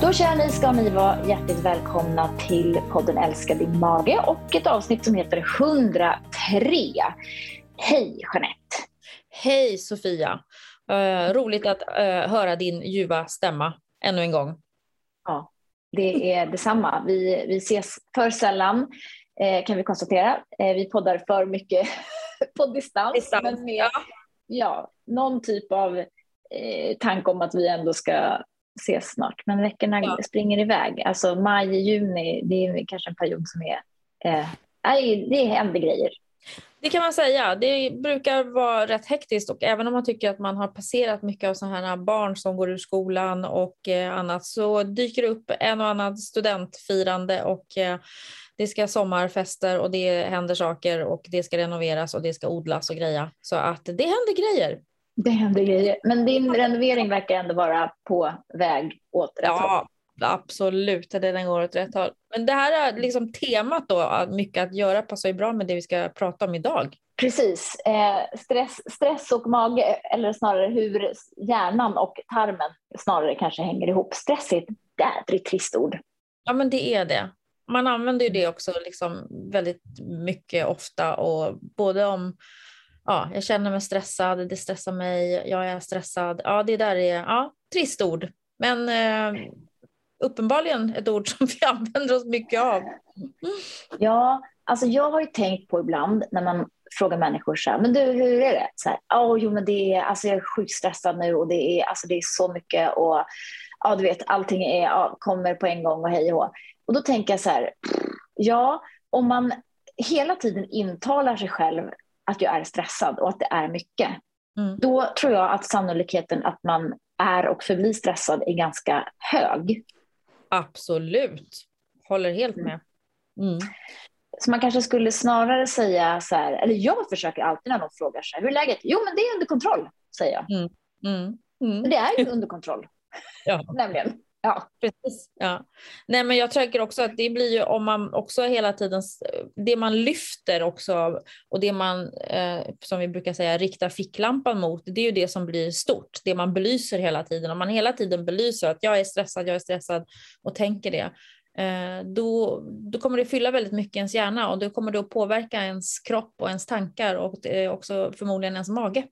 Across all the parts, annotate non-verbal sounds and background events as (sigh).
Då kära ni ska ni vara hjärtligt välkomna till podden Älska din mage och ett avsnitt som heter 103. Hej Jeanette! Hej Sofia! Uh, roligt att uh, höra din ljuva stämma ännu en gång. Ja, det är detsamma. Vi, vi ses för sällan eh, kan vi konstatera. Eh, vi poddar för mycket (laughs) på distans. distans men med ja. Ja, någon typ av eh, tanke om att vi ändå ska ses snart. Men veckorna ja. springer iväg. Alltså maj, juni, det är kanske en period som är... Eh, det händer grejer. Det kan man säga. Det brukar vara rätt hektiskt och även om man tycker att man har passerat mycket av sådana här barn som går ur skolan och eh, annat så dyker det upp en och annan studentfirande och eh, det ska sommarfester och det händer saker och det ska renoveras och det ska odlas och greja. Så att det händer grejer. Det händer grejer. Men din renovering verkar ändå vara på väg åt rätt ja, håll. Absolut, den går åt rätt håll. Men det här är liksom temat då, mycket att göra passar ju bra med det vi ska prata om idag. Precis. Eh, stress, stress och mage, eller snarare hur hjärnan och tarmen snarare kanske hänger ihop. Stress är ett jädrigt trist ord. Ja, men det är det. Man använder ju det också liksom väldigt mycket ofta och både om ja, jag känner mig stressad, det stressar mig, jag är stressad. Ja, det där är ja, trist ord, men eh, uppenbarligen ett ord som vi (laughs) använder oss mycket av. Ja, alltså jag har ju tänkt på ibland när man frågar människor så här, men du hur är det? Så här, oh, jo men det är, alltså jag är sjukt stressad nu och det är, alltså det är så mycket och ja du vet allting är, ja, kommer på en gång och hej och Och då tänker jag så här, ja om man hela tiden intalar sig själv att jag är stressad och att det är mycket, mm. då tror jag att sannolikheten att man är och förblir stressad är ganska hög. Absolut, håller helt mm. med. Mm. Så man kanske skulle snarare säga så här, eller jag försöker alltid när någon frågar så här, hur är läget? Jo men det är under kontroll, säger jag. Mm. Mm. mm. Det är ju (laughs) under kontroll, ja. (laughs) nämligen. Ja, precis. Ja. Nej, men jag tänker också att det blir ju om man också hela tiden, det man lyfter också och det man, eh, som vi brukar säga, riktar ficklampan mot, det är ju det som blir stort, det man belyser hela tiden. Om man hela tiden belyser att jag är stressad, jag är stressad och tänker det, eh, då, då kommer det fylla väldigt mycket i ens hjärna och då kommer det att påverka ens kropp och ens tankar och eh, också förmodligen ens mage.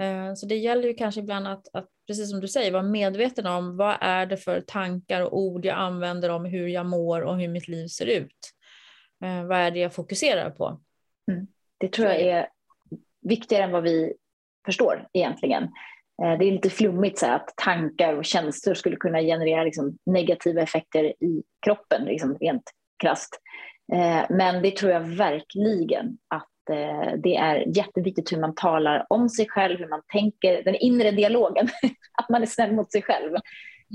Eh, så det gäller ju kanske ibland att, att, precis som du säger, vara medveten om vad är det för tankar och ord jag använder om hur jag mår och hur mitt liv ser ut. Eh, vad är det jag fokuserar på? Mm. Det tror jag är viktigare än vad vi förstår egentligen. Eh, det är lite flummigt så här, att tankar och känslor skulle kunna generera liksom, negativa effekter i kroppen, liksom, rent krasst. Eh, men det tror jag verkligen att det är jätteviktigt hur man talar om sig själv, hur man tänker, den inre dialogen, (laughs) att man är snäll mot sig själv.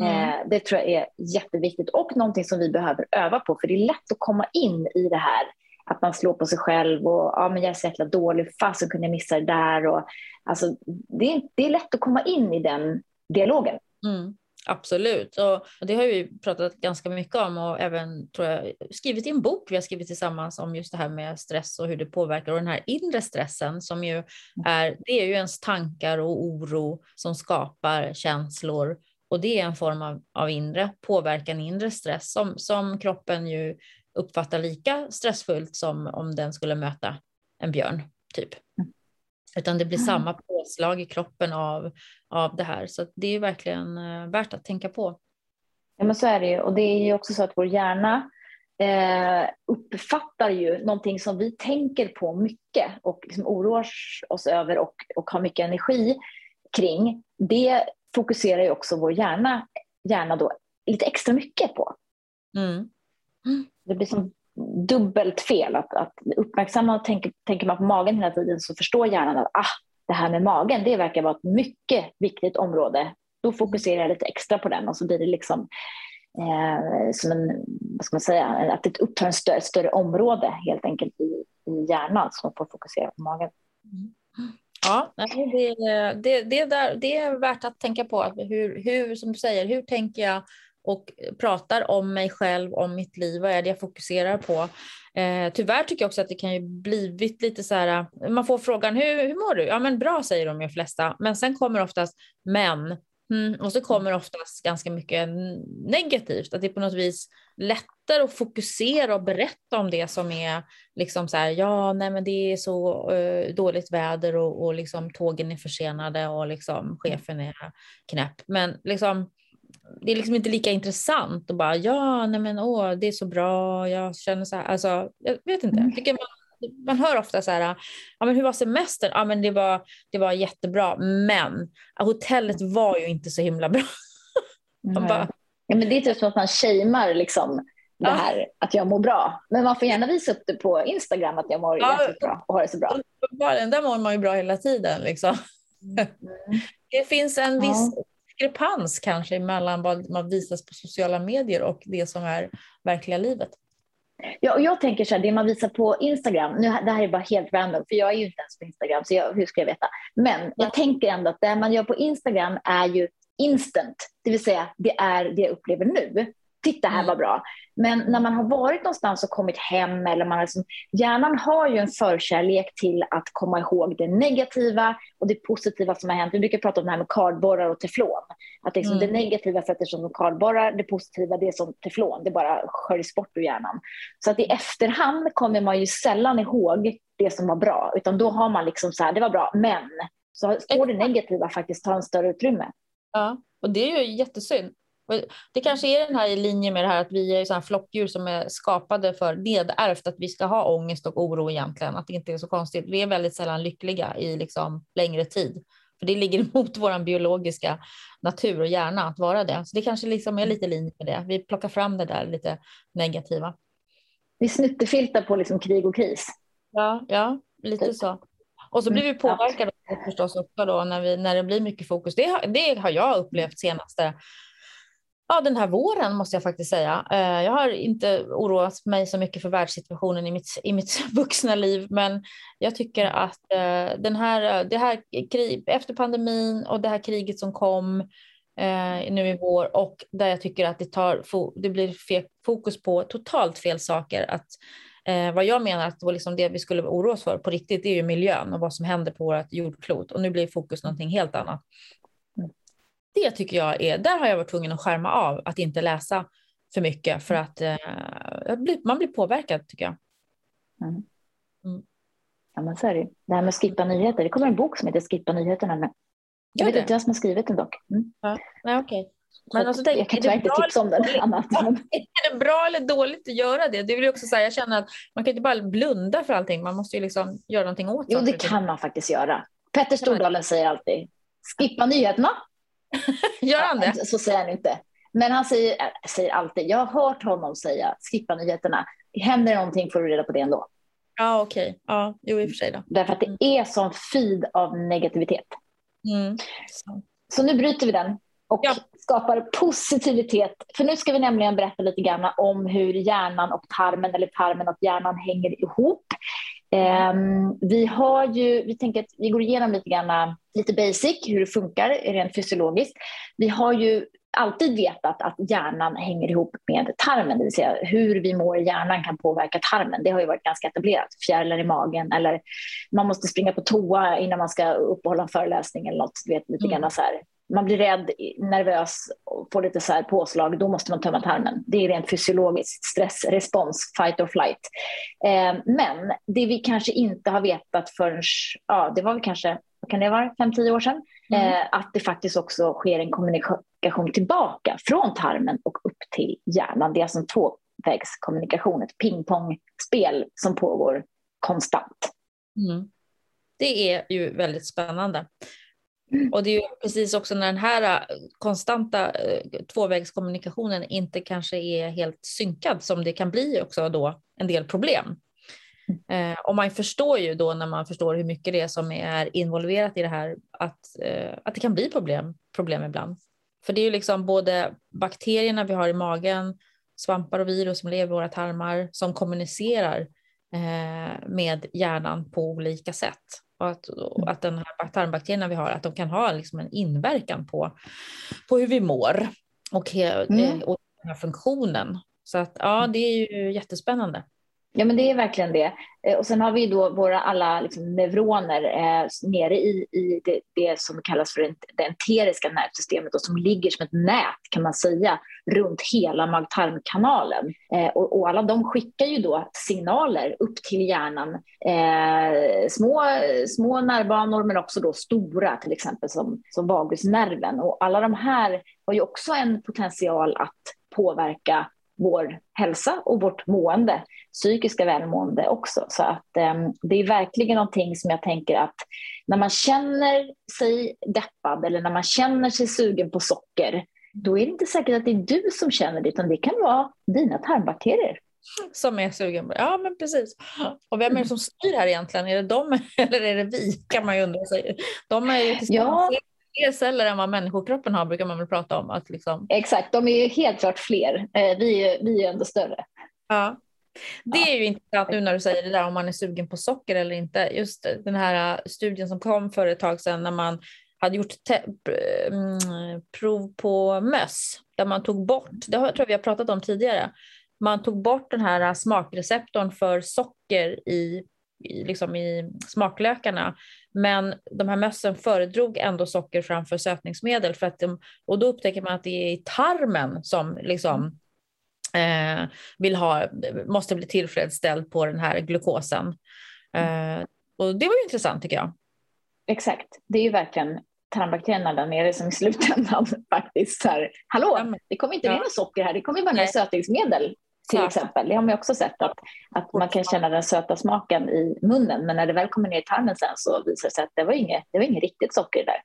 Mm. Eh, det tror jag är jätteviktigt och någonting som vi behöver öva på, för det är lätt att komma in i det här att man slår på sig själv och ja, men jag är så jäkla dålig, fasen kunde jag missa det där. Och, alltså, det, är, det är lätt att komma in i den dialogen. Mm. Absolut, och det har vi pratat ganska mycket om och även tror jag, skrivit i en bok vi har skrivit tillsammans om just det här med stress och hur det påverkar. Och den här inre stressen som ju är, det är ju ens tankar och oro som skapar känslor. Och det är en form av, av inre påverkan, inre stress som, som kroppen ju uppfattar lika stressfullt som om den skulle möta en björn, typ. Utan det blir mm. samma påslag i kroppen av, av det här. Så det är verkligen eh, värt att tänka på. Ja, men så är det ju. Och det är ju också så att vår hjärna eh, uppfattar ju någonting som vi tänker på mycket och liksom oroar oss över och, och har mycket energi kring. Det fokuserar ju också vår hjärna, hjärna då lite extra mycket på. Mm. Det blir som dubbelt fel. Att, att uppmärksamma och tänker, tänker man på magen hela tiden så förstår hjärnan att ah, det här med magen, det verkar vara ett mycket viktigt område. Då fokuserar jag lite extra på den och så blir det liksom eh, som en, vad ska man säga, att det upptar ett större, större område helt enkelt i, i hjärnan som får fokusera på magen. Mm. Ja, det, det, det, där, det är värt att tänka på. Hur, hur, som du säger, hur tänker jag och pratar om mig själv, om mitt liv, vad är det jag fokuserar på? Eh, tyvärr tycker jag också att det kan ju blivit lite så här, man får frågan hur, hur mår du? Ja men bra säger de ju flesta, men sen kommer oftast men Mm, och så kommer oftast ganska mycket negativt, att det är på något vis lättare att fokusera och berätta om det som är liksom så här, ja, nej men det är så uh, dåligt väder och, och liksom tågen är försenade och liksom chefen är knäpp. Men liksom, det är liksom inte lika intressant att bara, ja, nej men åh, det är så bra, jag känner så här, alltså, jag vet inte, jag tycker man man hör ofta så här, ja, men hur var semestern? Ja, men det, var, det var jättebra, men hotellet var ju inte så himla bra. (laughs) bara, ja, men det är typ som att man shamear liksom, det ja. här att jag mår bra. Men man får gärna visa upp det på Instagram att jag mår ja, bra och har det så bra. Där mår man ju bra hela tiden. Liksom. Mm. (laughs) Det finns en viss ja. Diskrepans kanske mellan vad man visas på sociala medier och det som är verkliga livet. Ja, och jag tänker så här, det man visar på Instagram, nu, det här är bara helt random, för jag är ju inte ens på Instagram, så jag, hur ska jag veta? Men jag tänker ändå att det man gör på Instagram är ju instant, det vill säga det är det jag upplever nu. Titta här mm. var bra. Men när man har varit någonstans och kommit hem, eller man har liksom, hjärnan har ju en förkärlek till att komma ihåg det negativa och det positiva som har hänt. Vi brukar prata om det här med kardborrar och teflon. Att liksom mm. Det negativa sätter sig som kardborrar, det positiva det är som teflon, det bara sköljs bort ur hjärnan. Så att i efterhand kommer man ju sällan ihåg det som var bra, utan då har man liksom så här, det var bra, men så får det negativa faktiskt ta en större utrymme. Ja, och det är ju jättesynd. Det kanske är den här i linje med det här att vi är sådana flockdjur som är skapade för nedärvt att vi ska ha ångest och oro egentligen, att det inte är så konstigt. Vi är väldigt sällan lyckliga i liksom längre tid, för det ligger (laughs) emot vår biologiska natur och hjärna att vara det. Så det kanske liksom är lite linje med det. Vi plockar fram det där lite negativa. Vi snuttefiltar på liksom krig och kris. Ja, ja lite typ. så. Och så blir vi påverkade mm, förstås också då när, vi, när det blir mycket fokus. Det, det har jag upplevt senaste ja, den här våren måste jag faktiskt säga. Eh, jag har inte oroat mig så mycket för världssituationen i mitt, i mitt (laughs) vuxna liv, men jag tycker att eh, den här, det här krig, efter pandemin och det här kriget som kom eh, nu i vår och där jag tycker att det, tar, det blir fokus på totalt fel saker. Att, eh, vad jag menar att det, var liksom det vi skulle oroa oss för på riktigt, det är ju miljön och vad som händer på vårt jordklot och nu blir fokus någonting helt annat det tycker jag är, där har jag varit tvungen att skärma av att inte läsa för mycket för att eh, man blir påverkad tycker jag. Mm. Mm. Ja men så är det Det här med skippa nyheter, det kommer en bok som heter Skippa nyheterna. Men jag vet inte vem som har skrivit den dock. Mm. Ja. Nej, okay. Men alltså, jag kan tyvärr inte tipsa om den. Annat. (laughs) Är det bra eller dåligt att göra det? Det vill också säga. Jag känner att man kan inte bara blunda för allting. Man måste ju liksom göra någonting åt det. Jo, det kan man faktiskt göra. Petter Stordalen säger alltid skippa nyheterna. (laughs) Gör han det? Så säger han inte. Men han säger, äh, säger alltid, jag har hört honom säga, skippa nyheterna. Händer det någonting får du reda på det ändå. Ja, okej. Okay. Ja, jo, i och för sig då. Därför att det är sån feed av negativitet. Mm. Så. så. nu bryter vi den och ja. skapar positivitet. För nu ska vi nämligen berätta lite grann om hur hjärnan och tarmen eller tarmen och hjärnan hänger ihop. Um, vi har ju, vi tänker att vi går igenom lite grann, lite basic, hur det funkar rent fysiologiskt. Vi har ju alltid vetat att hjärnan hänger ihop med tarmen, det vill säga hur vi mår i hjärnan kan påverka tarmen. Det har ju varit ganska etablerat, fjärilar i magen eller man måste springa på toa innan man ska uppehålla en föreläsning eller något, vet, lite mm. grann så här man blir rädd, nervös och får lite så här påslag, då måste man tömma tarmen. Det är rent fysiologiskt stressrespons, fight or flight. Eh, men det vi kanske inte har vetat förrän, ja det var väl kanske, vad kan det vara, 5-10 år sedan, mm. eh, att det faktiskt också sker en kommunikation tillbaka från tarmen och upp till hjärnan. Det är alltså en tvåvägskommunikation, ett pingpongspel som pågår konstant. Mm. Det är ju väldigt spännande. Och det är ju precis också när den här äh, konstanta äh, tvåvägskommunikationen inte kanske är helt synkad som det kan bli också då en del problem. Eh, och man förstår ju då när man förstår hur mycket det är som är involverat i det här att, eh, att det kan bli problem, problem ibland. För det är ju liksom både bakterierna vi har i magen, svampar och virus som lever i våra tarmar som kommunicerar eh, med hjärnan på olika sätt och att, och att den här tarmbakterierna vi har, att de kan ha liksom en inverkan på, på hur vi mår och, mm. och den här funktionen. Så att ja, det är ju jättespännande. Ja, men det är verkligen det. Eh, och sen har vi då våra alla liksom, neuroner eh, nere i, i det, det, som kallas för det enteriska nervsystemet och som ligger som ett nät kan man säga runt hela mag-tarmkanalen. Eh, och, och, alla de skickar ju då signaler upp till hjärnan. Eh, små, små nervbanor men också då stora till exempel som, som vagusnerven. Och alla de här har ju också en potential att påverka vår hälsa och vårt mående, psykiska välmående också. Så att eh, det är verkligen någonting som jag tänker att när man känner sig deppad eller när man känner sig sugen på socker, då är det inte säkert att det är du som känner det, utan det kan vara dina tarmbakterier. Som är sugen på Ja, men precis. Och vem är det som styr här egentligen? Är det de (laughs) eller är det vi? Kan man ju undra sig. De är ju tillsammans ja fler celler än vad människokroppen har brukar man väl prata om. Att liksom... Exakt, de är ju helt klart fler. Eh, vi är, vi är ändå större. Ja. Det är ju intressant nu när du säger det där om man är sugen på socker eller inte. Just den här äh, studien som kom för ett tag sedan när man hade gjort mm, prov på möss där man tog bort, det tror jag vi har pratat om tidigare, man tog bort den här smakreceptorn för socker i, i, liksom i smaklökarna men de här mössen föredrog ändå socker framför sötningsmedel för att de, och då upptäcker man att det är i tarmen som liksom eh, vill ha, måste bli tillfredsställd på den här glukosen. Eh, och det var ju intressant tycker jag. Exakt, det är ju verkligen tarmbakterierna där nere som i slutändan (laughs) faktiskt så här, hallå, det kommer inte ja. ner något socker här, det kommer bara ner sötningsmedel till ja. exempel. Det har man också sett att, att man kan känna den söta smaken i munnen men när det väl kommer ner i tarmen sen så visar det sig att det var inget, det var inget riktigt socker där.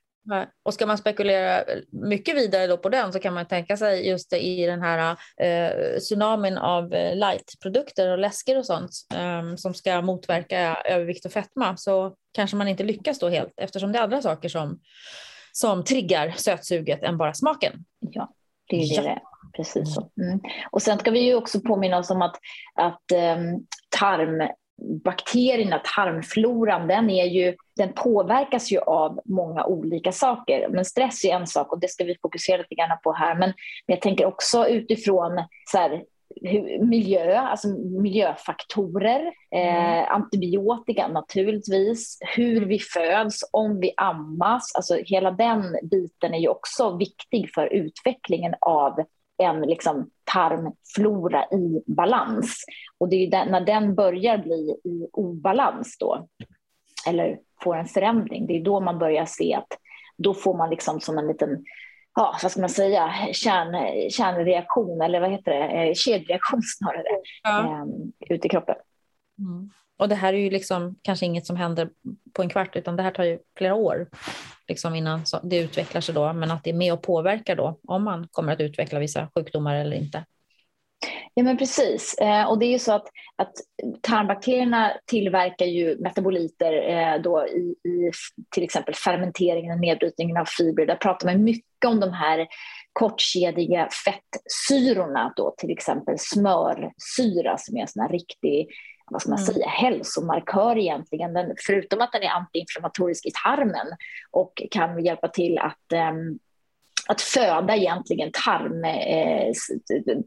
Och ska man spekulera mycket vidare då på den så kan man tänka sig just i den här eh, tsunamin av eh, lightprodukter och läsker och sånt eh, som ska motverka övervikt och fetma så kanske man inte lyckas då helt eftersom det är andra saker som, som triggar sötsuget än bara smaken. Ja, det är ja. Precis så. Mm. Och sen ska vi ju också påminna oss om att, att um, tarm bakterierna, tarmfloran, den, är ju, den påverkas ju av många olika saker. Men stress är en sak och det ska vi fokusera lite grann på här. Men jag tänker också utifrån så här, miljö, alltså miljöfaktorer, mm. eh, antibiotika naturligtvis, hur vi föds, om vi ammas. Alltså hela den biten är ju också viktig för utvecklingen av en liksom tarmflora i balans. Och det är den, när den börjar bli i obalans då, eller får en förändring, det är då man börjar se att då får man liksom som en liten ja, vad ska man säga, kärn, kärnreaktion eller vad heter det, eh, kedjereaktion snarare, ja. eh, ut i kroppen. Mm. Och det här är ju liksom kanske inget som händer på en kvart, utan det här tar ju flera år liksom innan det utvecklar sig då, men att det är med och påverkar då om man kommer att utveckla vissa sjukdomar eller inte. Ja men precis, eh, och det är ju så att, att tarmbakterierna tillverkar ju metaboliter eh, då i, i till exempel fermenteringen och nedbrytningen av fibrer. Där pratar man mycket om de här kortkedjiga fettsyrorna då, till exempel smörsyra som är en sån här riktig vad ska man mm. säga, hälsomarkör egentligen. Den, förutom att den är antiinflammatorisk i tarmen och kan hjälpa till att um, att föda egentligen tarm, eh,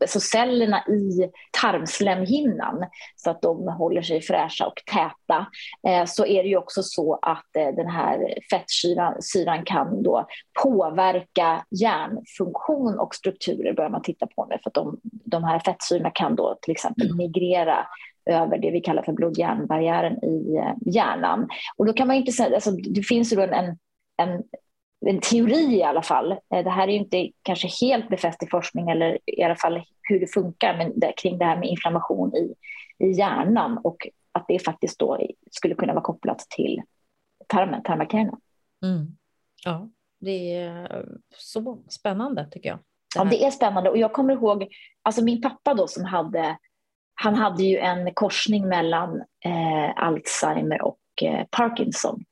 alltså cellerna i tarmslemhinnan så att de håller sig fräscha och täta, eh, så är det ju också så att eh, den här fettsyran kan då påverka hjärnfunktion och strukturer börjar man titta på nu för att de, de här fettsyrorna kan då till exempel mm. migrera över det vi kallar för blod-hjärnbarriären i eh, hjärnan. Och då kan man inte säga, alltså, det finns ju en, en, en teori i alla fall. Eh, det här är inte kanske helt befäst i forskning eller i alla fall hur det funkar, men det, kring det här med inflammation i, i hjärnan och att det faktiskt då skulle kunna vara kopplat till tarmen, tarmbakterierna. Mm. Ja, det är så spännande tycker jag. Det ja, det är spännande och jag kommer ihåg, alltså min pappa då som hade han hade ju en korsning mellan eh, Alzheimer och eh, Parkinson mm.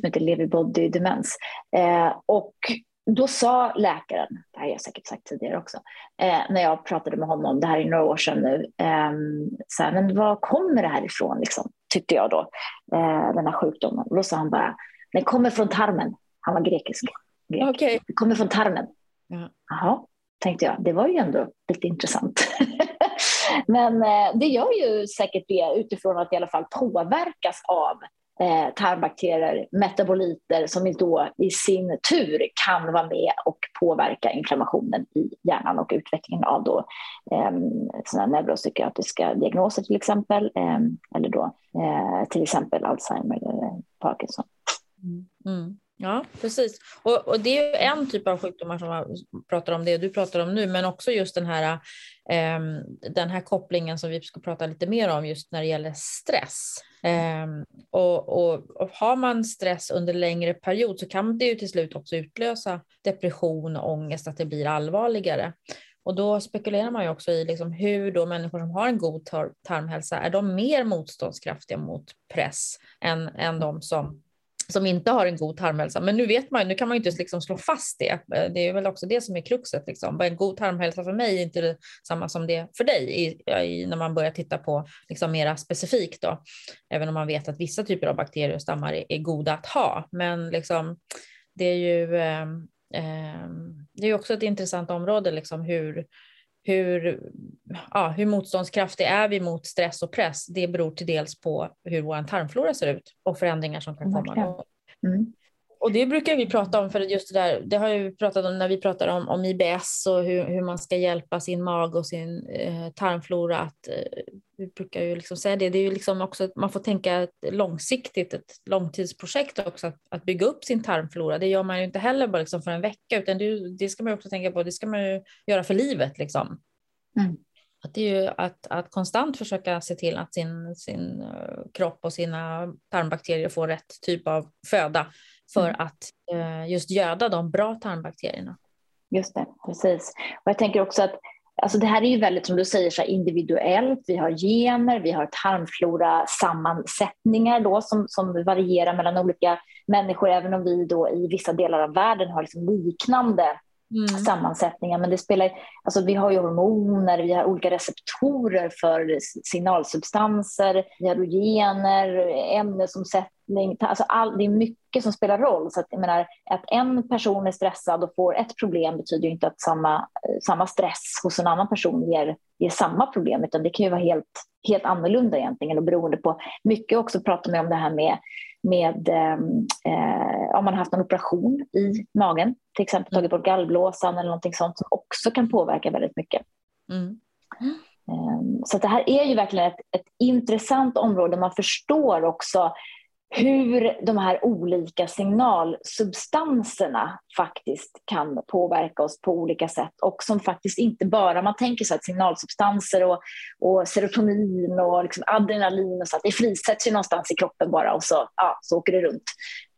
som heter lewy body demens. Eh, och då sa läkaren, det här har jag säkert sagt tidigare också, eh, när jag pratade med honom, det här är några år sedan nu, ehm, så här, men var kommer det här ifrån, liksom, tyckte jag då, eh, den här sjukdomen. Och då sa han bara, den kommer från tarmen. Han var grekisk. Grek. Okay. Den kommer från tarmen. Ja. Jaha, tänkte jag, det var ju ändå lite intressant. (laughs) Men eh, det gör ju säkert det utifrån att i alla fall påverkas av eh, tarmbakterier, metaboliter som då i sin tur kan vara med och påverka inflammationen i hjärnan och utvecklingen av då, eh, såna neuropsykiatriska diagnoser till exempel, eh, eller då eh, till exempel Alzheimer eller Parkinson. Mm. mm. Ja, precis. Och, och, det är ju en typ av sjukdomar som man pratar om, det du pratar om nu, men också just den här, eh, den här kopplingen som vi ska prata lite mer om just när det gäller stress. Eh, och, och, och, har man stress under längre period så kan det ju till slut också utlösa depression och ångest, att det blir allvarligare. Och då spekulerar man ju också i liksom hur då människor som har en god tar tarmhälsa, är de mer motståndskraftiga mot press än, än de som som inte har en god tarmhälsa. Men nu vet man nu kan man ju inte liksom slå fast det. Eh, det är väl också det som är kruxet. Liksom. En god tarmhälsa för mig är inte samma som det för dig i, i, när man börjar titta på liksom mera specifikt. Då. Även om man vet att vissa typer av bakterier och stammar är, är goda att ha. Men liksom, det är ju eh, eh, det är också ett intressant område, liksom hur, hur, ja, hur motståndskraftig är vi mot stress och press? Det beror till dels på hur vår tarmflora ser ut och förändringar som kan komma. Mm. Och det brukar vi prata om, för just det där, det har vi pratat om när vi pratar om, om IBS och hur, hur man ska hjälpa sin mag och sin eh, tarmflora att eh, vi brukar ju liksom säga det, det är ju liksom också, man får tänka ett långsiktigt, ett långtidsprojekt också, att, att bygga upp sin tarmflora. Det gör man ju inte heller bara liksom för en vecka, utan det, det ska man också tänka på, det ska man ju göra för livet. Liksom. Mm. Att det är ju att, att konstant försöka se till att sin, sin uh, kropp och sina tarmbakterier får rätt typ av föda för mm. att uh, just göda de bra tarmbakterierna. Just det, precis. Och jag tänker också att Alltså det här är ju väldigt, som du säger, så individuellt. Vi har gener, vi har tarmflora-sammansättningar då, som, som varierar mellan olika människor, även om vi då i vissa delar av världen har liksom liknande mm. sammansättningar. Men det spelar, alltså vi har ju hormoner, vi har olika receptorer för signalsubstanser, vi har gener, ämnesomsättning. Alltså all, det är mycket som spelar roll. Så att, jag menar, att en person är stressad och får ett problem betyder inte att samma, samma stress hos en annan person ger, ger samma problem, utan det kan ju vara helt, helt annorlunda egentligen och beroende på mycket också pratar man om det här med med ehm, eh, om man har haft en operation i magen, till exempel tagit bort gallblåsan eller någonting sånt som också kan påverka väldigt mycket. Mm. Mm. Så det här är ju verkligen ett, ett intressant område. Man förstår också hur de här olika signalsubstanserna faktiskt kan påverka oss på olika sätt och som faktiskt inte bara, man tänker sig att signalsubstanser och, och serotonin och liksom adrenalin och så, att det frisätts ju någonstans i kroppen bara och så, ja, så åker det runt.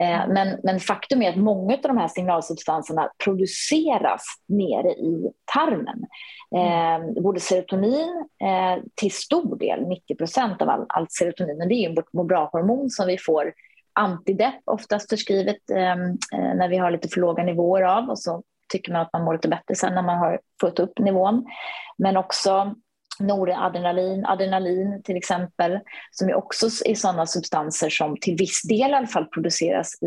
Eh, men, men faktum är att många av de här signalsubstanserna produceras nere i tarmen. Eh, både serotonin, eh, till stor del, 90 procent av all, allt serotonin, och det är ju vårt må bra-hormon som vi får antidepp oftast förskrivet ehm, eh, när vi har lite för låga nivåer av och så tycker man att man mår lite bättre sen när man har fått upp nivån. Men också noradrenalin, adrenalin till exempel, som är också är sådana substanser som till viss del i alla fall produceras i,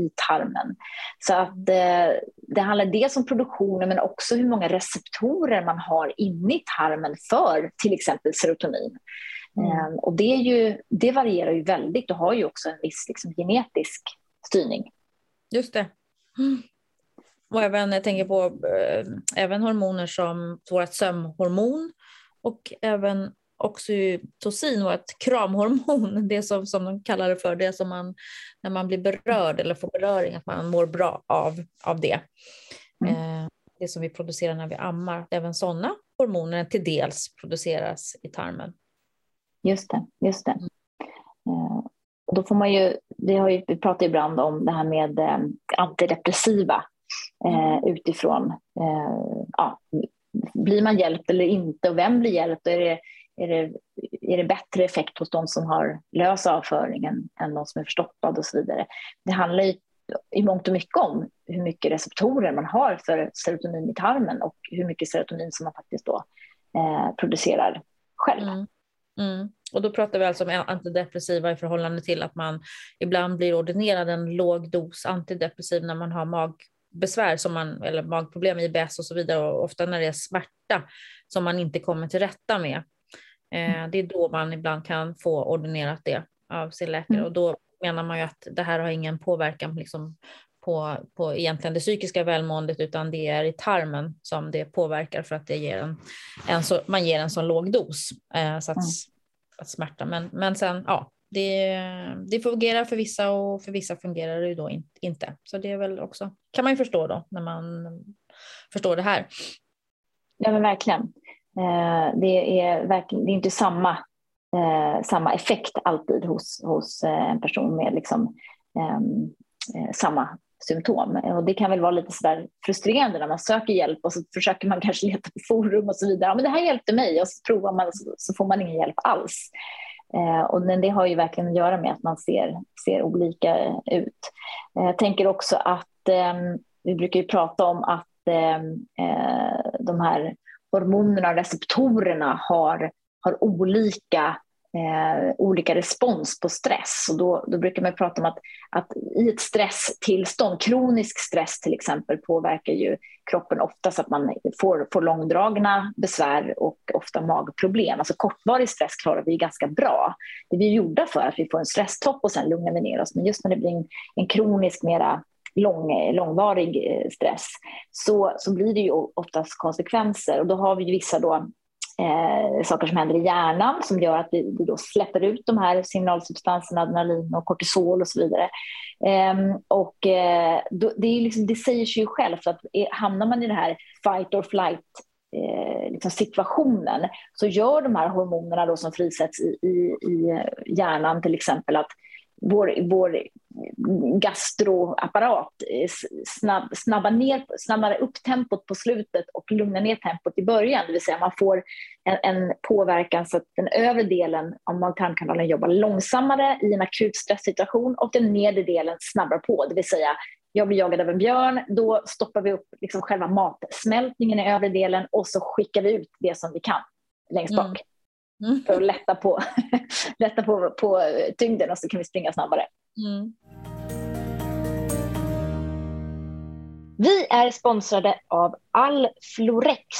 i tarmen. Så att eh, det handlar dels om produktionen men också hur många receptorer man har inne i tarmen för till exempel serotonin. Mm. Eh, och det, är ju, det varierar ju väldigt och har ju också en viss liksom, genetisk styrning. Just det. Mm. Och även, jag tänker på äh, även hormoner som vårt sömnhormon och även oxytocin, vårt kramhormon, (laughs) det som, som de kallar det för, det som man, när man blir berörd eller får beröring, att man mår bra av, av det. Mm. Eh, det som vi producerar när vi ammar, även sådana hormoner till dels produceras i tarmen. Just det, just det. Eh, då får man ju, det har ju, vi pratar ibland om det här med eh, antidepressiva eh, utifrån eh, ja, blir man hjälpt eller inte och vem blir hjälpt? Är det, är det, är det bättre effekt hos de som har lös avföring än, än de som är förstoppade och så vidare? Det handlar ju i mångt och mycket om hur mycket receptorer man har för serotonin i tarmen och hur mycket serotonin som man faktiskt då eh, producerar själv. Mm. Mm. Och då pratar vi alltså om antidepressiva i förhållande till att man ibland blir ordinerad en låg dos antidepressiv när man har mag, besvär som man, eller magproblem, IBS och så vidare, och ofta när det är smärta som man inte kommer till rätta med. Eh, det är då man ibland kan få ordinerat det av sin läkare mm. och då menar man ju att det här har ingen påverkan liksom på, på egentligen det psykiska välmåendet utan det är i tarmen som det påverkar för att det ger en, en så, man ger en så låg dos eh, så att, mm. att smärta. Men, men sen, ja, det, det fungerar för vissa och för vissa fungerar det då in, inte. Så det är väl också, kan man ju förstå då när man förstår det här. Ja men verkligen. Eh, det, är verkligen det är inte samma, eh, samma effekt alltid hos, hos eh, en person med liksom, ehm, eh, samma symptom. Och det kan väl vara lite sådär frustrerande när man söker hjälp och så försöker man kanske leta på forum och så vidare. Ja, men det här hjälpte mig och så provar man så, så får man ingen hjälp alls. Eh, och men det har ju verkligen att göra med att man ser, ser olika ut. Eh, jag tänker också att eh, vi brukar ju prata om att ehm, eh, de här hormonerna och receptorerna har, har olika eh, olika respons på stress. Och då, då brukar man prata om att, att i ett stresstillstånd, kronisk stress till exempel, påverkar ju kroppen ofta så att man får, får långdragna besvär och ofta magproblem. Alltså kortvarig stress klarar vi ganska bra. Det är vi gjorda för, att vi får en stresstopp och sen lugnar vi ner oss. Men just när det blir en, en kronisk, mera lång, långvarig eh, stress så, så blir det ju oftast konsekvenser. Och då har vi vissa då eh, saker som händer i hjärnan som gör att vi, vi, då släpper ut de här signalsubstanserna, adrenalin och kortisol och så vidare. Eh, och eh, då, det, är liksom, det säger sig ju självt att hamnar man i den här fight or flight eh, liksom situationen så gör de här hormonerna då som frisätts i, i, i hjärnan till exempel att vår, vår gastroapparat eh, snabb, snabbar, ner, snabbar upp tempot på slutet och lugnar ner tempot i början. Det vill säga man får en, en påverkan så att den övre delen av mag-tarmkanalen jobbar långsammare i en akut stresssituation och den nedre delen snabbar på. Det vill säga jag blir jagad av en björn, då stoppar vi upp liksom själva matsmältningen i övre delen och så skickar vi ut det som vi kan längst bak. Mm. Mm. För att lätta på, (laughs) lätta på, på tyngden och så kan vi springa snabbare. Mm. Vi är sponsrade av Alflorex.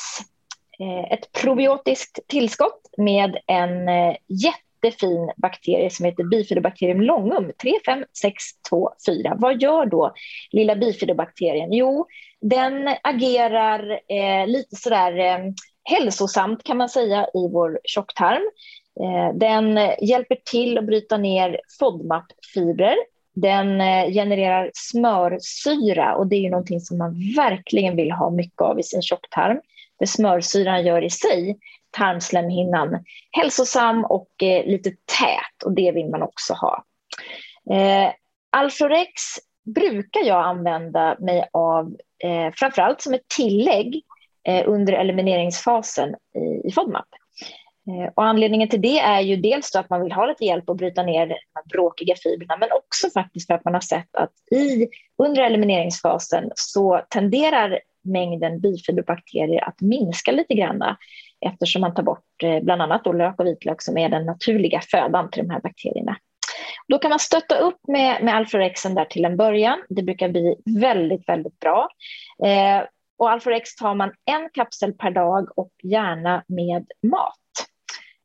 Eh, ett probiotiskt tillskott med en eh, jättefin bakterie som heter bifidobacterium longum 35624. Vad gör då lilla bifidobakterien? Jo, den agerar eh, lite sådär eh, hälsosamt kan man säga i vår tjocktarm. Eh, den hjälper till att bryta ner FODMAP-fibrer. Den eh, genererar smörsyra och det är ju någonting som man verkligen vill ha mycket av i sin tjocktarm. Det smörsyran gör i sig tarmslemhinnan hälsosam och eh, lite tät och det vill man också ha. Eh, Alflorex brukar jag använda mig av eh, framförallt som ett tillägg Eh, under elimineringsfasen i, i FODMAP. Eh, och anledningen till det är ju dels att man vill ha lite hjälp att bryta ner de här bråkiga fibrerna men också faktiskt för att man har sett att i, under elimineringsfasen så tenderar mängden bifiberbakterier att minska lite grann eftersom man tar bort eh, bland annat då lök och vitlök som är den naturliga födan till de här bakterierna. Då kan man stötta upp med, med Alforexen där till en början. Det brukar bli väldigt, väldigt bra. Eh, och Alforex tar man en kapsel per dag och gärna med mat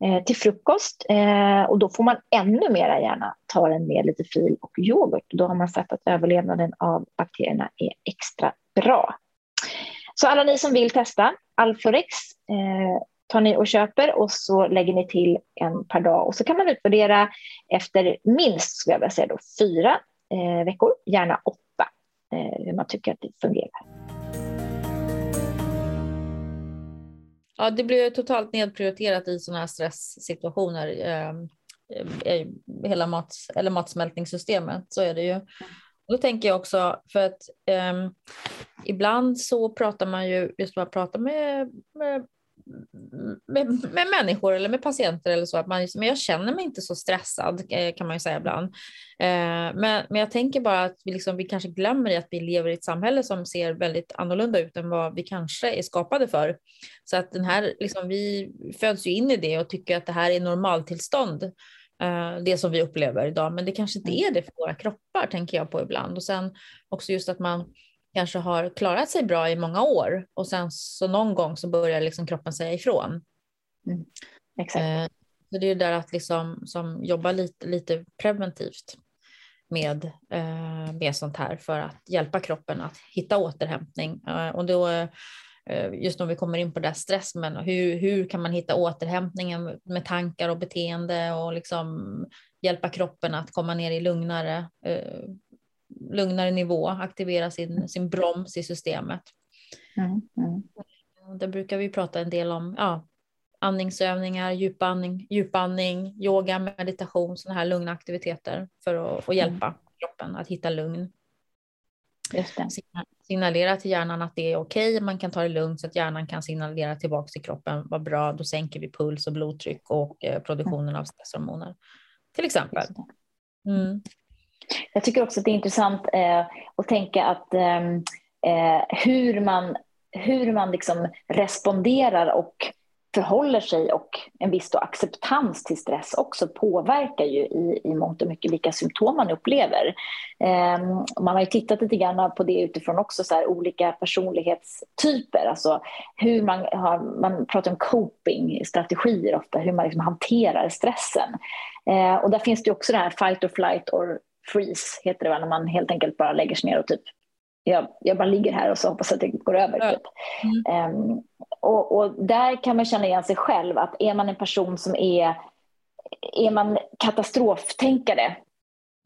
eh, till frukost. Eh, och då får man ännu mera gärna ta den med lite fil och yoghurt. Då har man sett att överlevnaden av bakterierna är extra bra. Så alla ni som vill testa Alforex eh, tar ni och köper och så lägger ni till en per dag och så kan man utvärdera efter minst, skulle jag vilja säga då, fyra eh, veckor, gärna åtta, eh, hur man tycker att det fungerar. Ja, det blir totalt nedprioriterat i sådana här stresssituationer. Eh, hela mat, eller matsmältningssystemet, så är det ju. Och då tänker jag också, för att eh, ibland så pratar man ju, just man pratar med, med med, med, människor eller med patienter eller så, att man, men jag känner mig inte så stressad eh, kan man ju säga ibland. Eh, men, men jag tänker bara att vi, liksom, vi kanske glömmer i att vi lever i ett samhälle som ser väldigt annorlunda ut än vad vi kanske är skapade för. Så att den här, liksom, vi föds ju in i det och tycker att det här är normaltillstånd eh, det som vi upplever idag, men det kanske inte är det för våra kroppar, tänker jag på ibland. Och sen också just att man kanske har klarat sig bra i många år och sen så någon gång så börjar liksom kroppen säga ifrån. Mm. Exakt. Eh, Så det är där att liksom, som jobba lite, lite preventivt med, eh, med sånt här för att hjälpa kroppen att hitta återhämtning. Eh, och då, just när vi kommer in på det stress, men hur, hur kan man hitta återhämtningen med tankar och beteende och liksom hjälpa kroppen att komma ner i lugnare, lugnare nivå, aktivera sin, sin broms i systemet. Mm, mm. Det brukar vi prata en del om, ja, andningsövningar, djupandning, djupandning, yoga, meditation, sådana här lugna aktiviteter för att, att hjälpa mm. kroppen att hitta lugn. Signalera till hjärnan att det är okej, okay, man kan ta det lugnt så att hjärnan kan signalera tillbaka till kroppen, vad bra, då sänker vi puls och blodtryck och eh, produktionen av stresshormoner. Till exempel. Mm. Jag tycker också att det är intressant eh, att tänka att ehm, eh, hur man, hur man liksom responderar och förhåller sig och en viss acceptans till stress också påverkar ju i, i mångt och mycket vilka symptom man upplever. Eh, man har ju tittat lite grann på det utifrån också så här, olika personlighetstyper, alltså hur man har, man pratar om coping-strategier ofta, hur man liksom hanterar stressen. Eh, och där finns det också det här fight or flight or freeze, heter det va, när man helt enkelt bara lägger sig ner och typ jag, jag bara ligger här och så hoppas att det går över. Typ. Mm. Um, och, och, där kan man känna igen sig själv, att är man en person som är, är man katastroftänkare,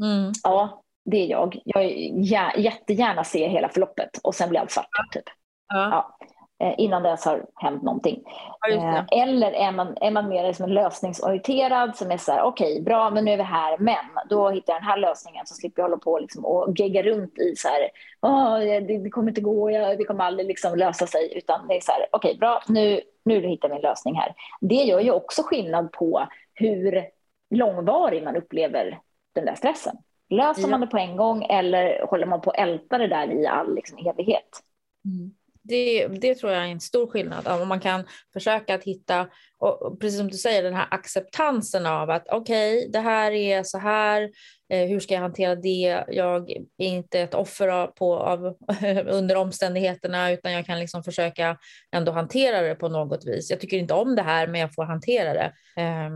mm. ja det är jag. Jag jättegärna ser hela förloppet och sen blir allt svart. Typ. Ja. ja. Eh, innan det har hänt någonting. Ja, eh, Eller är man, är man mer liksom lösningsorienterad som är så här, okej, okay, bra, men nu är vi här, men då hittar jag den här lösningen så slipper jag hålla på liksom och gegga runt i så här, oh, det, det, kommer inte gå, jag, det kommer aldrig liksom lösa sig, utan det är så här, okej, okay, bra, nu, nu hittar vi en lösning här. Det gör ju också skillnad på hur långvarig man upplever den där stressen. Löser ja. man det på en gång eller håller man på att älta det där i all liksom, evighet? Mm det, det tror jag är en stor skillnad. Om man kan försöka att hitta, och precis som du säger, den här acceptansen av att okej, okay, det här är så här, eh, hur ska jag hantera det? Jag är inte ett offer av, på, av, (laughs) under omständigheterna, utan jag kan liksom försöka ändå hantera det på något vis. Jag tycker inte om det här, men jag får hantera det. Eh,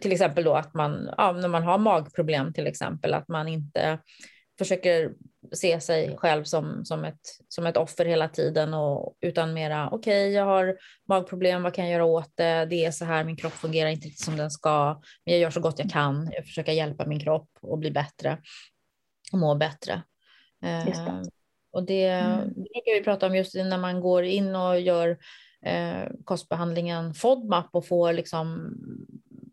till exempel då att man, ja, när man har magproblem till exempel, att man inte försöker se sig själv som, som, ett, som ett offer hela tiden och utan mera okej, okay, jag har magproblem, vad kan jag göra åt det? Det är så här, min kropp fungerar inte riktigt som den ska, men jag gör så gott jag kan. Jag försöker hjälpa min kropp att bli bättre och må bättre. Eh, och det, mm. det brukar vi prata om just när man går in och gör eh, kostbehandlingen FODMAP och får liksom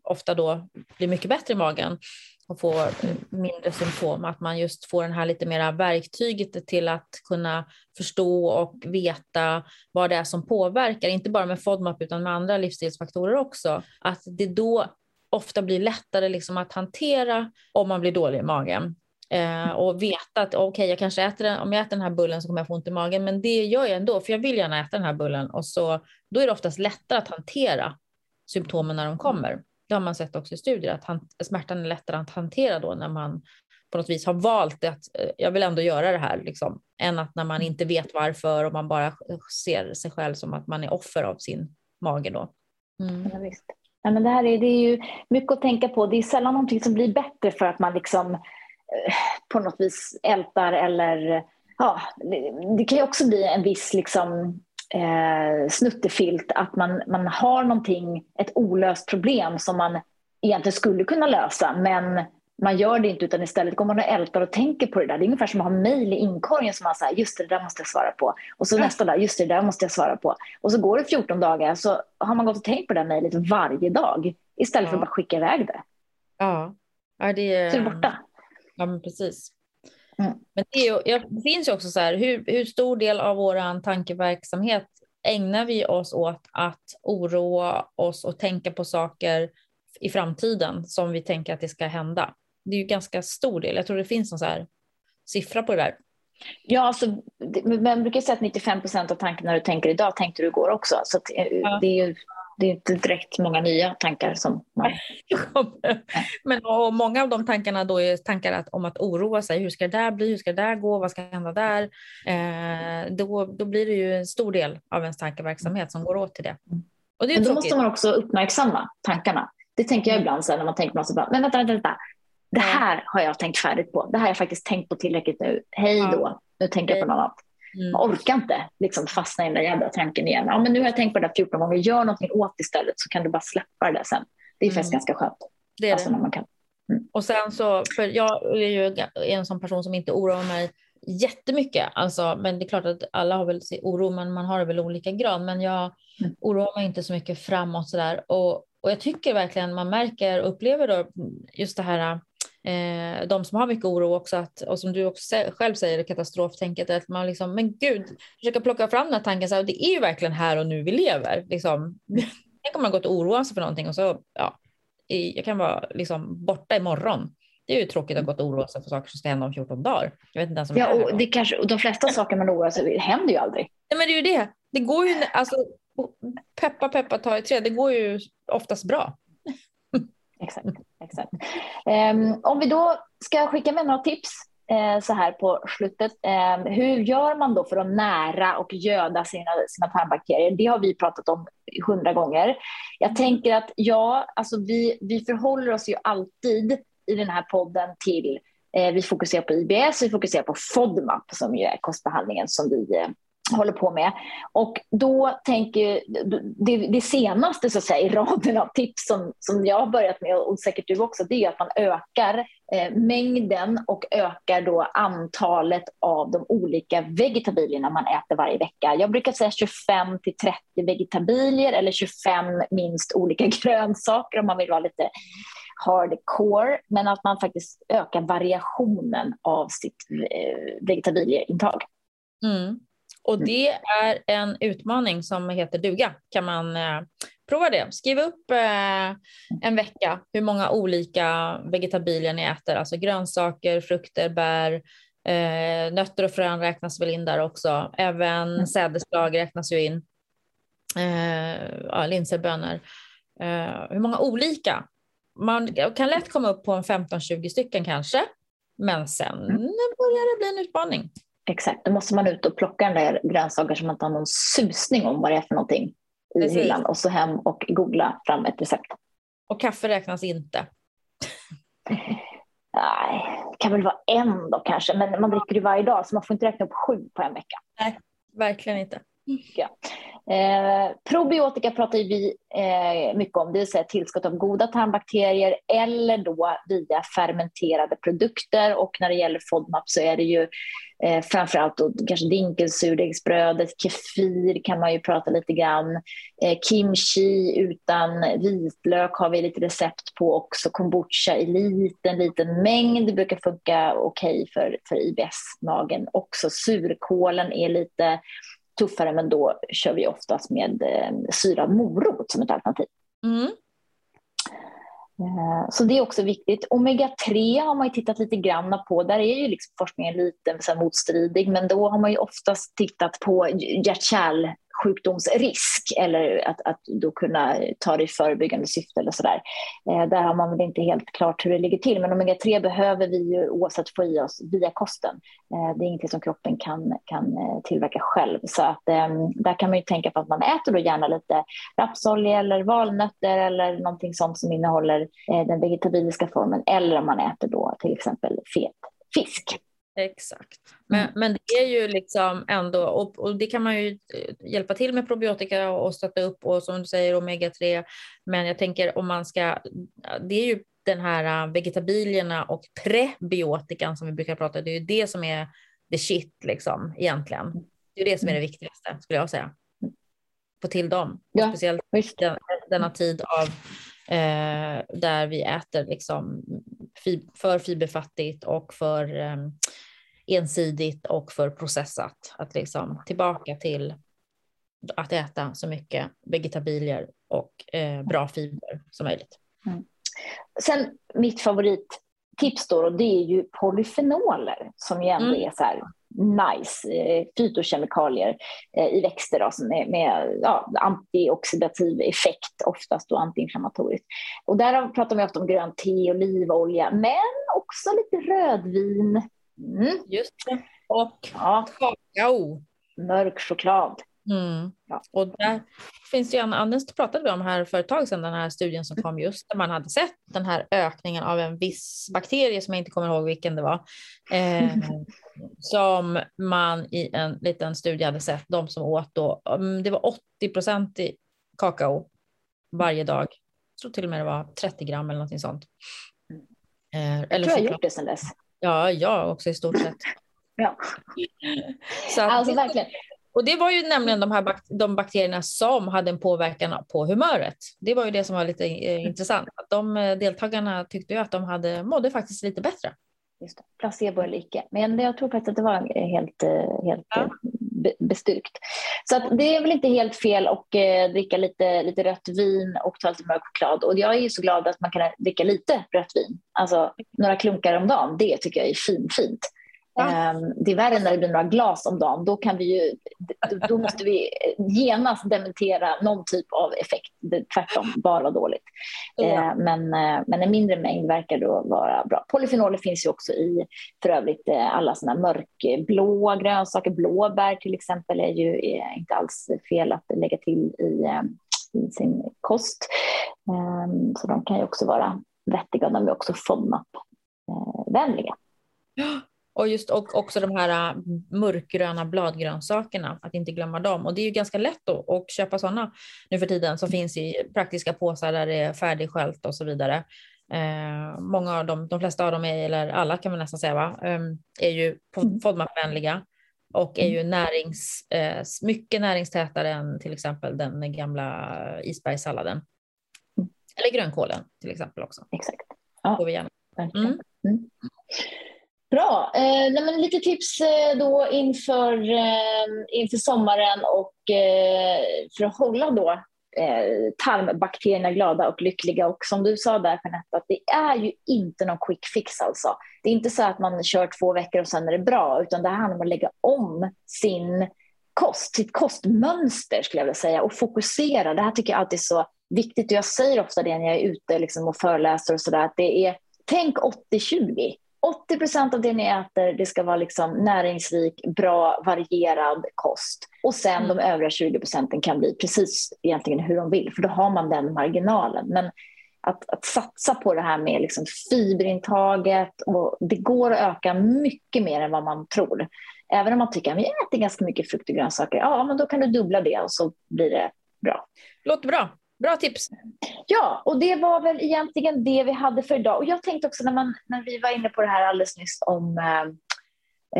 ofta då blir mycket bättre i magen och få mindre symptom, att man just får den här lite mera verktyget till att kunna förstå och veta vad det är som påverkar, inte bara med FODMAP utan med andra livsstilsfaktorer också, att det då ofta blir lättare liksom att hantera om man blir dålig i magen. Eh, och veta att okej, okay, jag kanske äter den, om jag äter den här bullen så kommer jag få ont i magen, men det gör jag ändå, för jag vill gärna äta den här bullen och så då är det oftast lättare att hantera symptomen när de kommer. Det har man sett också i studier, att han, smärtan är lättare att hantera då när man på något vis har valt att eh, jag vill ändå göra det här, liksom, än att när man inte vet varför och man bara ser sig själv som att man är offer av sin mage då. Mm. Ja, visst. Ja, men det här är, det är ju mycket att tänka på. Det är sällan någonting som blir bättre för att man liksom eh, på något vis ältar eller ja, det, det kan ju också bli en viss liksom eh, snuttefilt att man, man har någonting, ett olöst problem som man egentligen skulle kunna lösa men man gör det inte utan istället går man och ältar och tänker på det där. Det är ungefär som att ha mejl i inkorgen som man säger just det, det där måste jag svara på. Och så ja. nästa dag, just det, det där måste jag svara på. Och så går det 14 dagar så har man gått och tänkt på det där mejlet varje dag istället ja. för att bara skicka iväg det. Ja, ja det, så är det borta. Ja, men precis. Mm. Men det, är, ja, det finns ju också så här, hur, hur stor del av vår tankeverksamhet ägnar vi oss åt att oroa oss och tänka på saker i framtiden som vi tänker att det ska hända? Det är ju ganska stor del. Jag tror det finns någon så här siffra på det där. Ja, alltså, man brukar säga att 95 procent av tankarna du tänker idag tänkte du igår också. Så eh, det är ju det är inte direkt många nya tankar som man... Men och många av de tankarna då är tankar att, om att oroa sig. Hur ska det där bli? Hur ska det där gå? Vad ska hända där? Eh, då, då blir det ju en stor del av ens tankeverksamhet som går åt till det. Och det är Men då måste man också uppmärksamma tankarna. Det tänker jag mm. ibland så här, när man tänker på något, så bara, men vänta, vänta, vänta. Det här har jag tänkt färdigt på. Det här har jag faktiskt tänkt på tillräckligt nu. Hej då, nu tänker jag på något annat. Mm. Man orkar inte liksom fastna i den där jävla tanken igen. Ja, men nu har jag tänkt på det där 14 gånger, gör någonting åt istället så kan du bara släppa det där sen. Det är faktiskt mm. ganska skönt. Det är alltså, det. Man kan. Mm. Och sen så, för jag är ju en sån person som inte oroar mig jättemycket, alltså, men det är klart att alla har väl sin oro, men man har det väl olika grad. Men jag mm. oroar mig inte så mycket framåt sådär. Och, och jag tycker verkligen man märker och upplever då just det här eh, de som har mycket oro också, att, och som du också själv säger, katastroftänket, att man liksom, men gud, försöka plocka fram den här tanken, så här, det är ju verkligen här och nu vi lever. Liksom. (laughs) Tänk om man gått och oroat sig för någonting och så, ja, jag kan vara liksom borta imorgon. Det är ju tråkigt att gå och oroa sig för saker som ska hända om 14 dagar. Jag vet inte ens om ja, och, det kanske, och de flesta saker man oroar sig för händer ju aldrig. Nej, men det är ju det. Det går ju, alltså, peppa peppa ta i tre, det går ju oftast bra exakt. exakt. Um, om vi då ska skicka med några tips uh, så här på slutet. Um, hur gör man då för att nära och göda sina, sina tarmbakterier? Det har vi pratat om hundra gånger. Jag tänker att ja, alltså vi, vi förhåller oss ju alltid i den här podden till eh, vi fokuserar på IBS, vi fokuserar på FODMAP som ju är kostbehandlingen som vi eh, håller på med. Och då tänker det, det senaste så att säga, i raden av tips som, som jag har börjat med och säkert du också, det är att man ökar eh, mängden och ökar då antalet av de olika vegetabilierna man äter varje vecka. Jag brukar säga 25 till 30 vegetabilier eller 25 minst olika (laughs) grönsaker om man vill vara lite hardcore, men att man faktiskt ökar variationen av sitt eh, vegetabilieintag. Mm. Och mm. det är en utmaning som heter duga. Kan man eh, prova det? Skriv upp eh, en vecka hur många olika vegetabilier ni äter, alltså grönsaker, frukter, bär, eh, nötter och frön räknas väl in där också. Även mm. sädesslag räknas ju in. Ja, linser, bönor. Hur många olika? Man kan lätt komma upp på en 15-20 stycken kanske, men sen mm. börjar det bli en utmaning. Exakt, då måste man ut och plocka den där grönsaker som man inte har någon susning om vad det är för någonting i Precis. hyllan och så hem och googla fram ett recept. Och kaffe räknas inte? (laughs) Nej, det kan väl vara en då kanske, men man dricker ju varje dag så man får inte räkna upp sju på en vecka. Nej, verkligen inte. Ja. Eh, probiotika pratar vi eh, mycket om, det vill säga tillskott av goda tarmbakterier eller då via fermenterade produkter. Och när det gäller FODMAP så är det ju eh, framförallt då kanske dinkelsurdegsbrödet, kefir kan man ju prata lite grann, eh, kimchi utan vitlök har vi lite recept på också, kombucha i liten, liten mängd det brukar funka okej okay för, för IBS-magen också, surkålen är lite tuffare, men då kör vi oftast med eh, syrad morot som ett alternativ. Mm. Eh, så det är också viktigt. Omega-3 har man ju tittat lite grann på. Där är ju liksom forskningen lite så motstridig, men då har man ju oftast tittat på hjärt sjukdomsrisk eller att, att då kunna ta det i förebyggande syfte eller sådär. Eh, där har man väl inte helt klart hur det ligger till, men omega-3 behöver vi ju oavsett få i oss via kosten. Eh, det är ingenting som kroppen kan, kan eh, tillverka själv, så att eh, där kan man ju tänka på att man äter då gärna lite rapsolja eller valnötter eller någonting sånt som innehåller eh, den vegetabiliska formen, eller om man äter då till exempel fet fisk. Exakt. Men, mm. men det är ju liksom ändå, och, och, det kan man ju eh, hjälpa till med probiotika och stötta upp och som du säger omega-3. Men jag tänker om man ska, det är ju den här äh, vegetabilierna och prebiotikan som vi brukar prata om, det är ju det som är the shit liksom egentligen. Det är det som är det viktigaste skulle jag säga. Få till dem, ja, speciellt den, denna tid av eh, där vi äter liksom för fiberfattigt och för eh, ensidigt och för processat. Att liksom tillbaka till att äta så mycket vegetabilier och eh, bra fiber som möjligt. Mm. Sen mitt favorittips då, det är ju polyfenoler som ju ändå mm. är så här nice eh, fytokemikalier eh, i växter då, som är med ja, antioxidativ effekt, oftast då antiinflammatoriskt. Och där pratar vi ofta om grönt te, olivolja, men också lite rödvin. Mm. Just det. Och ja. kakao. Mörk choklad. Mm. Ja. Och där finns det ju en annan, pratade vi om här för ett tag sedan, den här studien som kom just där man hade sett den här ökningen av en viss bakterie som jag inte kommer ihåg vilken det var. Eh, (laughs) som man i en liten studie hade sett, de som åt då, mm, det var 80 procent i kakao varje dag. Jag tror till och med det var 30 gram eller någonting sånt. Eh, eller jag tror jag har gjort det sedan dess. Ja, jag också i stort sett. (laughs) ja. Så att, alltså verkligen. Och det var ju nämligen de här bak de bakterierna som hade en påverkan på humöret. Det var ju det som var lite eh, intressant. Att de eh, deltagarna tyckte ju att de hade, mådde faktiskt lite bättre. Just det. Placebo eller icke. Men jag tror faktiskt att det var helt, eh, helt ja. bestyrkt. Så att det är väl inte helt fel att eh, dricka lite, lite rött vin och ta lite mörk choklad. Och jag är ju så glad att man kan dricka lite rött vin. Alltså några klunkar om dagen, det tycker jag är fin, fint. Ja. Ehm, det är värre när det blir några glas om dagen. Då, kan vi ju, då måste vi genast dementera någon typ av effekt. Tvärtom, bara dåligt. Ja. Ehm, men, eh, men en mindre mängd verkar då vara bra. Polyfenoler finns ju också i för övrigt eh, alla sådana mörkblåa grönsaker. Blåbär till exempel är ju inte alls fel att lägga till i, eh, i sin kost. Ehm, så de kan ju också vara vettiga. De är också FODMAP-vänliga. Och just och också de här äh, mörkgröna bladgrönsakerna, att inte glömma dem. Och det är ju ganska lätt att, att köpa sådana nu för tiden som finns i praktiska påsar där det är färdigsköljt och så vidare. Eh, många av dem, de flesta av dem, är, eller alla kan man nästan säga, va, ehm, är ju mm. FODMAP-vänliga och är ju närings, eh, mycket näringstätare än till exempel den gamla isbergssalladen. Mm. Eller grönkålen till exempel också. Exakt. Ja. Gärna. Mm. Mm. Bra. Eh, men lite tips eh, då inför, eh, inför sommaren och eh, för att hålla då eh, tarmbakterierna glada och lyckliga. Och som du sa där Jeanette, att det är ju inte någon quick fix alltså. Det är inte så att man kör två veckor och sen är det bra, utan det handlar om att lägga om sin kost, sitt kostmönster skulle jag vilja säga och fokusera. Det här tycker jag alltid är så viktigt och jag säger ofta det när jag är ute liksom och föreläser och sådär, att det är tänk 80-20. 80 procent av det ni äter det ska vara liksom näringsrik, bra, varierad kost. Och sen mm. de övriga 20 procenten kan bli precis egentligen hur de vill, för då har man den marginalen. Men att, att satsa på det här med liksom fiberintaget, och det går att öka mycket mer än vad man tror. Även om man tycker att vi äter ganska mycket frukt och grönsaker, ja men då kan du dubbla det och så blir det bra. Låter bra. Bra tips. Ja, och det var väl egentligen det vi hade för idag. Och jag tänkte också när, man, när vi var inne på det här alldeles nyss om eh,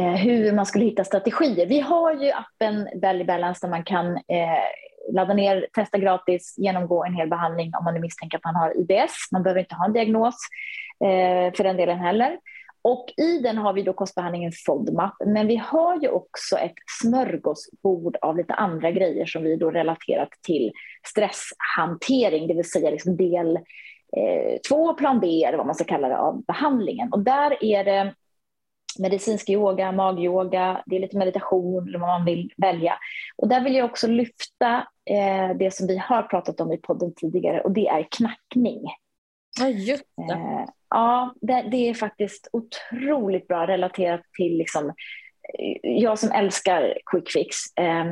eh hur man skulle hitta strategier. Vi har ju appen Belly Balance där man kan eh, ladda ner, testa gratis, genomgå en hel behandling om man misstänker att man har IBS. Man behöver inte ha en diagnos eh, för den delen heller. Och i den har vi då kostbehandlingen FODMAP, men vi har ju också ett smörgåsbord av lite andra grejer som vi då relaterat till stresshantering, det vill säga liksom del eh, två, plan B eller vad man ska kalla det av behandlingen. Och där är det medicinsk yoga, magyoga, det är lite meditation eller vad man vill välja. Och där vill jag också lyfta eh, det som vi har pratat om i podden tidigare och det är knackning. Ja, just det. Eh, Ja, det, det, är faktiskt otroligt bra relaterat till liksom, eh, jag som älskar quick fix, eh,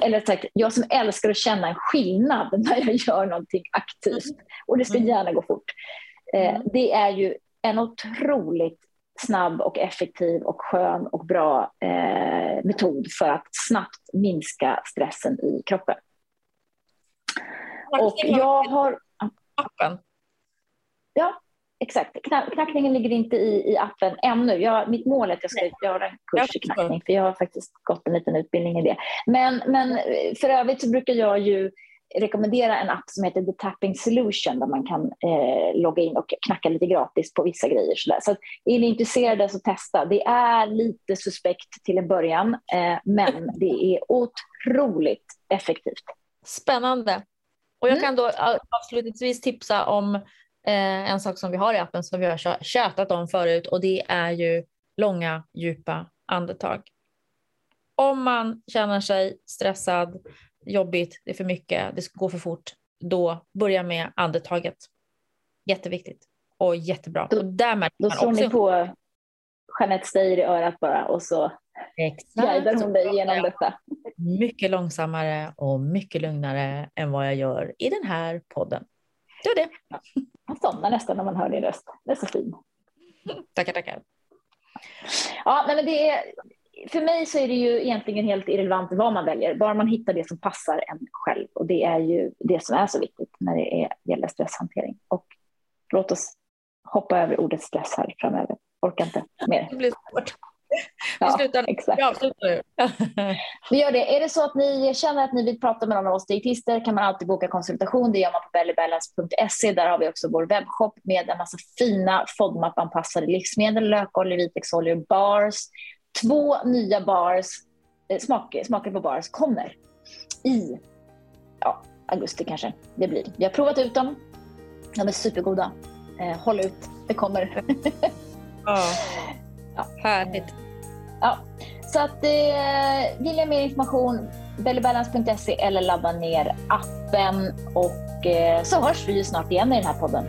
eller sagt, jag som älskar att känna en skillnad (laughs) när jag gör någonting aktivt och det ska mm. gärna gå fort. Eh, mm. det är ju en otroligt snabb och effektiv och skön och bra eh, metod för att snabbt minska stressen i kroppen. Och jag har... Ja, exakt. Knackningen ligger inte i, i appen ännu. Jag, mitt mål är att jag ska göra en kurs i knackning, för jag har faktiskt gått en liten utbildning i det. Men, men för övrigt så brukar jag ju rekommendera en app som heter The Tapping Solution där man kan eh, logga in och knacka lite gratis på vissa grejer. Så, så är ni intresserade så testa. Det är lite suspekt till en början, eh, men det är otroligt effektivt. Spännande. Och jag mm. kan då avslutningsvis tipsa om Eh, en sak som vi har i appen som vi har tjatat om förut och det är ju långa djupa andetag. Om man känner sig stressad, jobbigt, det är för mycket, det går för fort, då börja med andetaget. Jätteviktigt och jättebra. Då, och där då slår ni på Jeanette Steijer i örat bara och så guidar som dig genom detta. Mycket långsammare och mycket lugnare än vad jag gör i den här podden. Det var det. Man somnar nästan när man hör din röst. Det är så fin. Tackar, tackar. Ja, men det är, för mig så är det ju egentligen helt irrelevant vad man väljer, bara man hittar det som passar en själv. Och det är ju det som är så viktigt när det är, gäller stresshantering. Och låt oss hoppa över ordet stress här framöver. Orkar inte mer. Det blir svårt. Ja, vi slutar, exakt. vi avslutar nu. (laughs) Vi gör det. Är det så att ni känner att ni vill prata med någon av oss dietister kan man alltid boka konsultation. Det gör man på bellybalance.se. Där har vi också vår webbshop med en massa fina FODMAP-anpassade livsmedel, lökolja, vitlöksolja, bars. Två nya bars, eh, smak, smaker på bars kommer i ja, augusti kanske det blir. Vi har provat ut dem. De är supergoda. Eh, håll ut, det kommer. (laughs) Ja. Ja. Härligt. Ja, så att eh, vill jag mer information, bellybalance.se eller ladda ner appen och eh, så hörs vi ju snart igen i den här podden.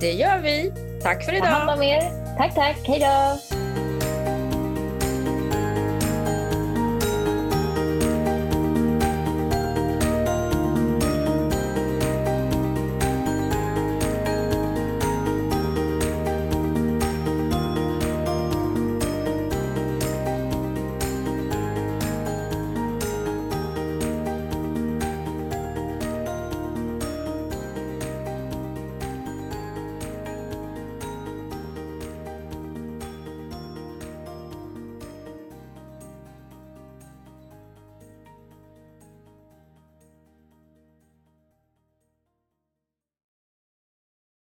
Det gör vi. Tack för Ta hand idag. om er. Tack, tack. Hej då!